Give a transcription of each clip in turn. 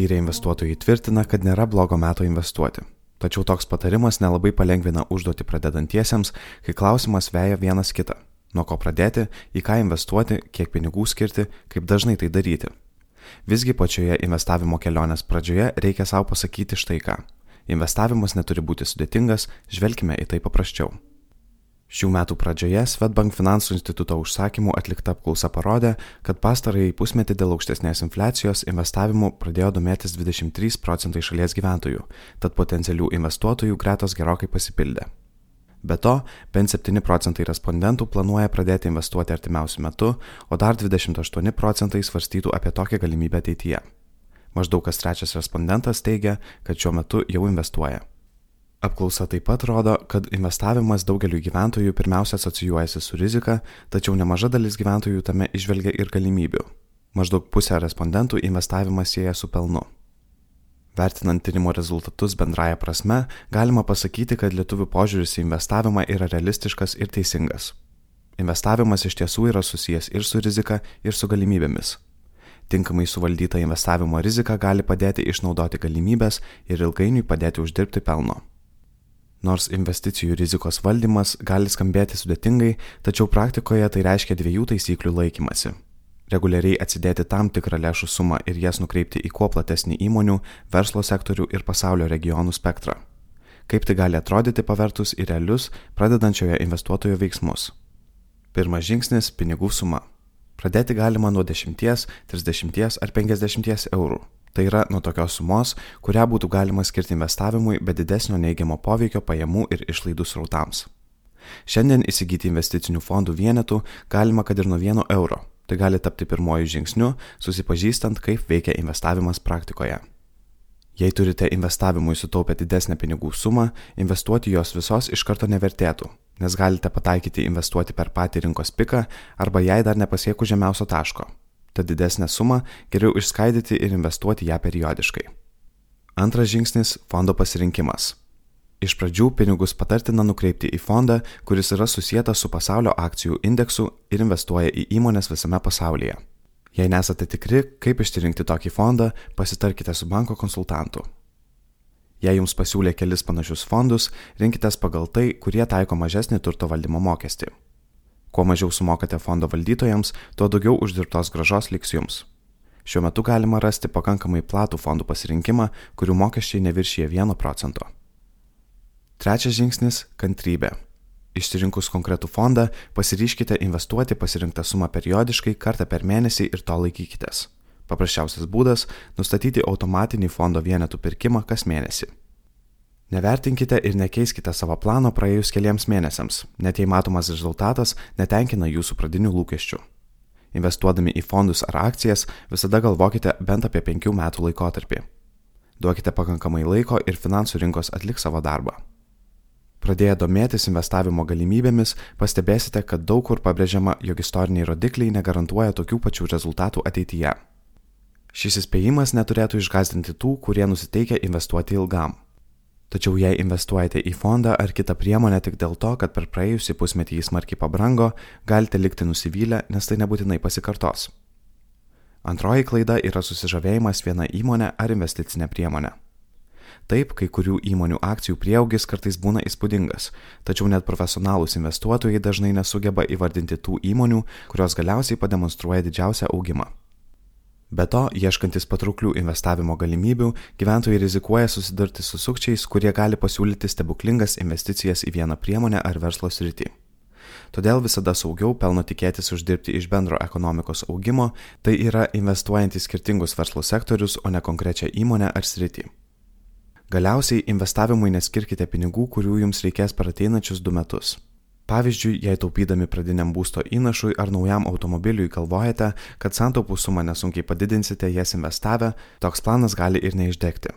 Patyrę investuotojai tvirtina, kad nėra blogo meto investuoti. Tačiau toks patarimas nelabai palengvina užduoti pradedantiesiems, kai klausimas veja vienas kitą. Nuo ko pradėti, į ką investuoti, kiek pinigų skirti, kaip dažnai tai daryti. Visgi pačioje investavimo kelionės pradžioje reikia savo pasakyti štai ką. Investavimas neturi būti sudėtingas, žvelgime į tai paprasčiau. Šių metų pradžioje Svetbank finansų instituto užsakymų atlikta apklausa parodė, kad pastarąjį pusmetį dėl aukštesnės infliacijos investavimu pradėjo domėtis 23 procentai šalies gyventojų, tad potencialių investuotojų gretos gerokai pasipildė. Be to, bent 7 procentai respondentų planuoja pradėti investuoti artimiausiu metu, o dar 28 procentai svarstytų apie tokią galimybę ateityje. Maždaug kas trečias respondentas teigia, kad šiuo metu jau investuoja. Apklausa taip pat rodo, kad investavimas daugeliu gyventojų pirmiausia asocijuojasi su rizika, tačiau nemaža dalis gyventojų tame išvelgia ir galimybių. Maždaug pusė respondentų investavimą sieja su pelnu. Vertinant tyrimo rezultatus bendraja prasme, galima pasakyti, kad lietuvių požiūris į investavimą yra realistiškas ir teisingas. Investavimas iš tiesų yra susijęs ir su rizika, ir su galimybėmis. Tinkamai suvaldyta investavimo rizika gali padėti išnaudoti galimybės ir ilgainiui padėti uždirbti pelno. Nors investicijų rizikos valdymas gali skambėti sudėtingai, tačiau praktikoje tai reiškia dviejų taisyklių laikymasi. Reguliariai atsidėti tam tikrą lėšų sumą ir jas nukreipti į kuo platesnį įmonių, verslo sektorių ir pasaulio regionų spektrą. Kaip tai gali atrodyti pavertus į realius, pradedančiojo investuotojo veiksmus. Pirmas žingsnis - pinigų suma. Pradėti galima nuo 10, 30 ar 50 eurų. Tai yra nuo tokios sumos, kurią būtų galima skirti investavimui be didesnio neigiamo poveikio pajamų ir išlaidų srautams. Šiandien įsigyti investicinių fondų vienetų galima kad ir nuo 1 euro. Tai gali tapti pirmoju žingsniu, susipažįstant, kaip veikia investavimas praktikoje. Jei turite investavimui sutaupę didesnę pinigų sumą, investuoti jos visos iš karto nevertėtų, nes galite pataikyti investuoti per patį rinkos piką arba jai dar nepasiekus žemiausio taško. Tad didesnę sumą geriau išskaidyti ir investuoti ją periodiškai. Antras žingsnis - fondo pasirinkimas. Iš pradžių pinigus patartina nukreipti į fondą, kuris yra susijęs su pasaulio akcijų indeksu ir investuoja į įmonės visame pasaulyje. Jei nesate tikri, kaip išsirinkti tokį fondą, pasitarkite su banko konsultantu. Jei jums pasiūlė kelis panašius fondus, rinkitės pagal tai, kurie taiko mažesnį turto valdymo mokestį. Kuo mažiau sumokate fondo valdytojams, tuo daugiau uždirbtos gražos liks jums. Šiuo metu galima rasti pakankamai platų fondų pasirinkimą, kurių mokesčiai neviršyje 1 procento. Trečias žingsnis - kantrybė. Išsirinkus konkretų fondą, pasiryškite investuoti pasirinktą sumą periodiškai kartą per mėnesį ir to laikykitės. Paprasčiausias būdas - nustatyti automatinį fondo vienetų pirkimą kas mėnesį. Nevertinkite ir nekeiskite savo plano praėjus keliams mėnesiams, net jei matomas rezultatas netenkina jūsų pradinių lūkesčių. Investuodami į fondus ar akcijas visada galvokite bent apie penkių metų laikotarpį. Duokite pakankamai laiko ir finansų rinkos atliks savo darbą. Pradėję domėtis investavimo galimybėmis, pastebėsite, kad daug kur pabrėžiama, jog istoriniai rodikliai negarantuoja tokių pačių rezultatų ateityje. Šis įspėjimas neturėtų išgazdinti tų, kurie nusiteikia investuoti ilgam. Tačiau jei investuojate į fondą ar kitą priemonę tik dėl to, kad per praėjusį pusmetį jis smarkiai pabrango, galite likti nusivylę, nes tai nebūtinai pasikartos. Antroji klaida yra susižavėjimas viena įmonė ar investicinė priemonė. Taip, kai kurių įmonių akcijų prieaugis kartais būna įspūdingas, tačiau net profesionalūs investuotojai dažnai nesugeba įvardinti tų įmonių, kurios galiausiai pademonstruoja didžiausią augimą. Be to, ieškantis patrauklių investavimo galimybių, gyventojai rizikuoja susidurti su sukčiais, kurie gali pasiūlyti stebuklingas investicijas į vieną priemonę ar verslo sritį. Todėl visada saugiau pelno tikėtis uždirbti iš bendro ekonomikos augimo, tai yra investuojant į skirtingus verslo sektorius, o ne konkrečią įmonę ar sritį. Galiausiai investavimui neskirkite pinigų, kurių jums reikės per ateinančius du metus. Pavyzdžiui, jei taupydami pradiniam būsto įnašui ar naujam automobiliui galvojate, kad santaupų sumą nesunkiai padidinsite jas investavę, toks planas gali ir neišdegti.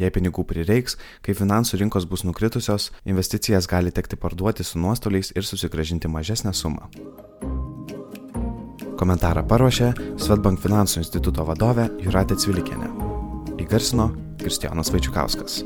Jei pinigų prireiks, kai finansų rinkos bus nukritusios, investicijas gali tekti parduoti su nuostoliais ir susigražinti mažesnę sumą. Komentarą paruošė Svetbank finansų instituto vadovė Juratė Cvilikienė. Įgarsino Kristijonas Vaičiukauskas.